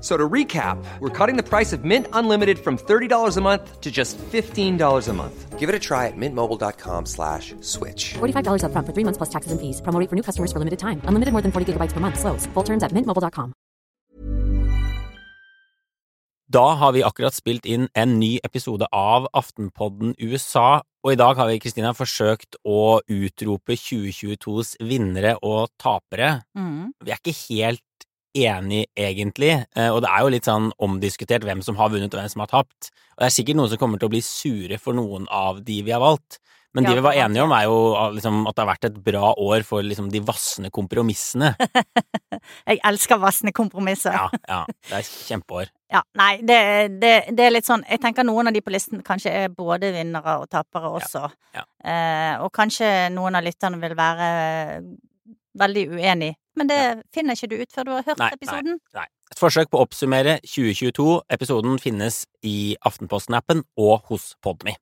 So to recap, we're cutting the price of Mint Unlimited from $30 a month to just $15 a month. Give it a try at mintmobile.com slash switch. $45 upfront for three months plus taxes and fees. Promo rate for new customers for limited time. Unlimited more than 40 gigabytes per month. Slows. Full terms at mintmobile.com. Da har vi akkurat spilt inn en ny episode av Aftenpodden USA, og i dag har vi Kristina, forsøkt å utrope 2022s vinnere og tapere. Mm. Vi er ikke helt enig, egentlig, eh, og det er jo litt sånn omdiskutert hvem som har vunnet og hvem som har tapt. Og det er sikkert noen som kommer til å bli sure for noen av de vi har valgt. Men Ja, de vi var enige om, er jo ah, liksom, at det har vært et bra år for liksom, de vassende kompromissene. Jeg elsker vassende kompromisser. Ja, ja, det er kjempeår. Ja, nei, det, det, det er litt sånn Jeg tenker noen av de på listen kanskje er både vinnere og tapere også. ja. Eh, og kanskje noen av lytterne vil være veldig uenig. Men det finner ikke du ut før du har hørt Nei, nei, episoden. nei. Et forsøk på å oppsummere 2022. Episoden finnes i Aftenposten-appen og hos Podme.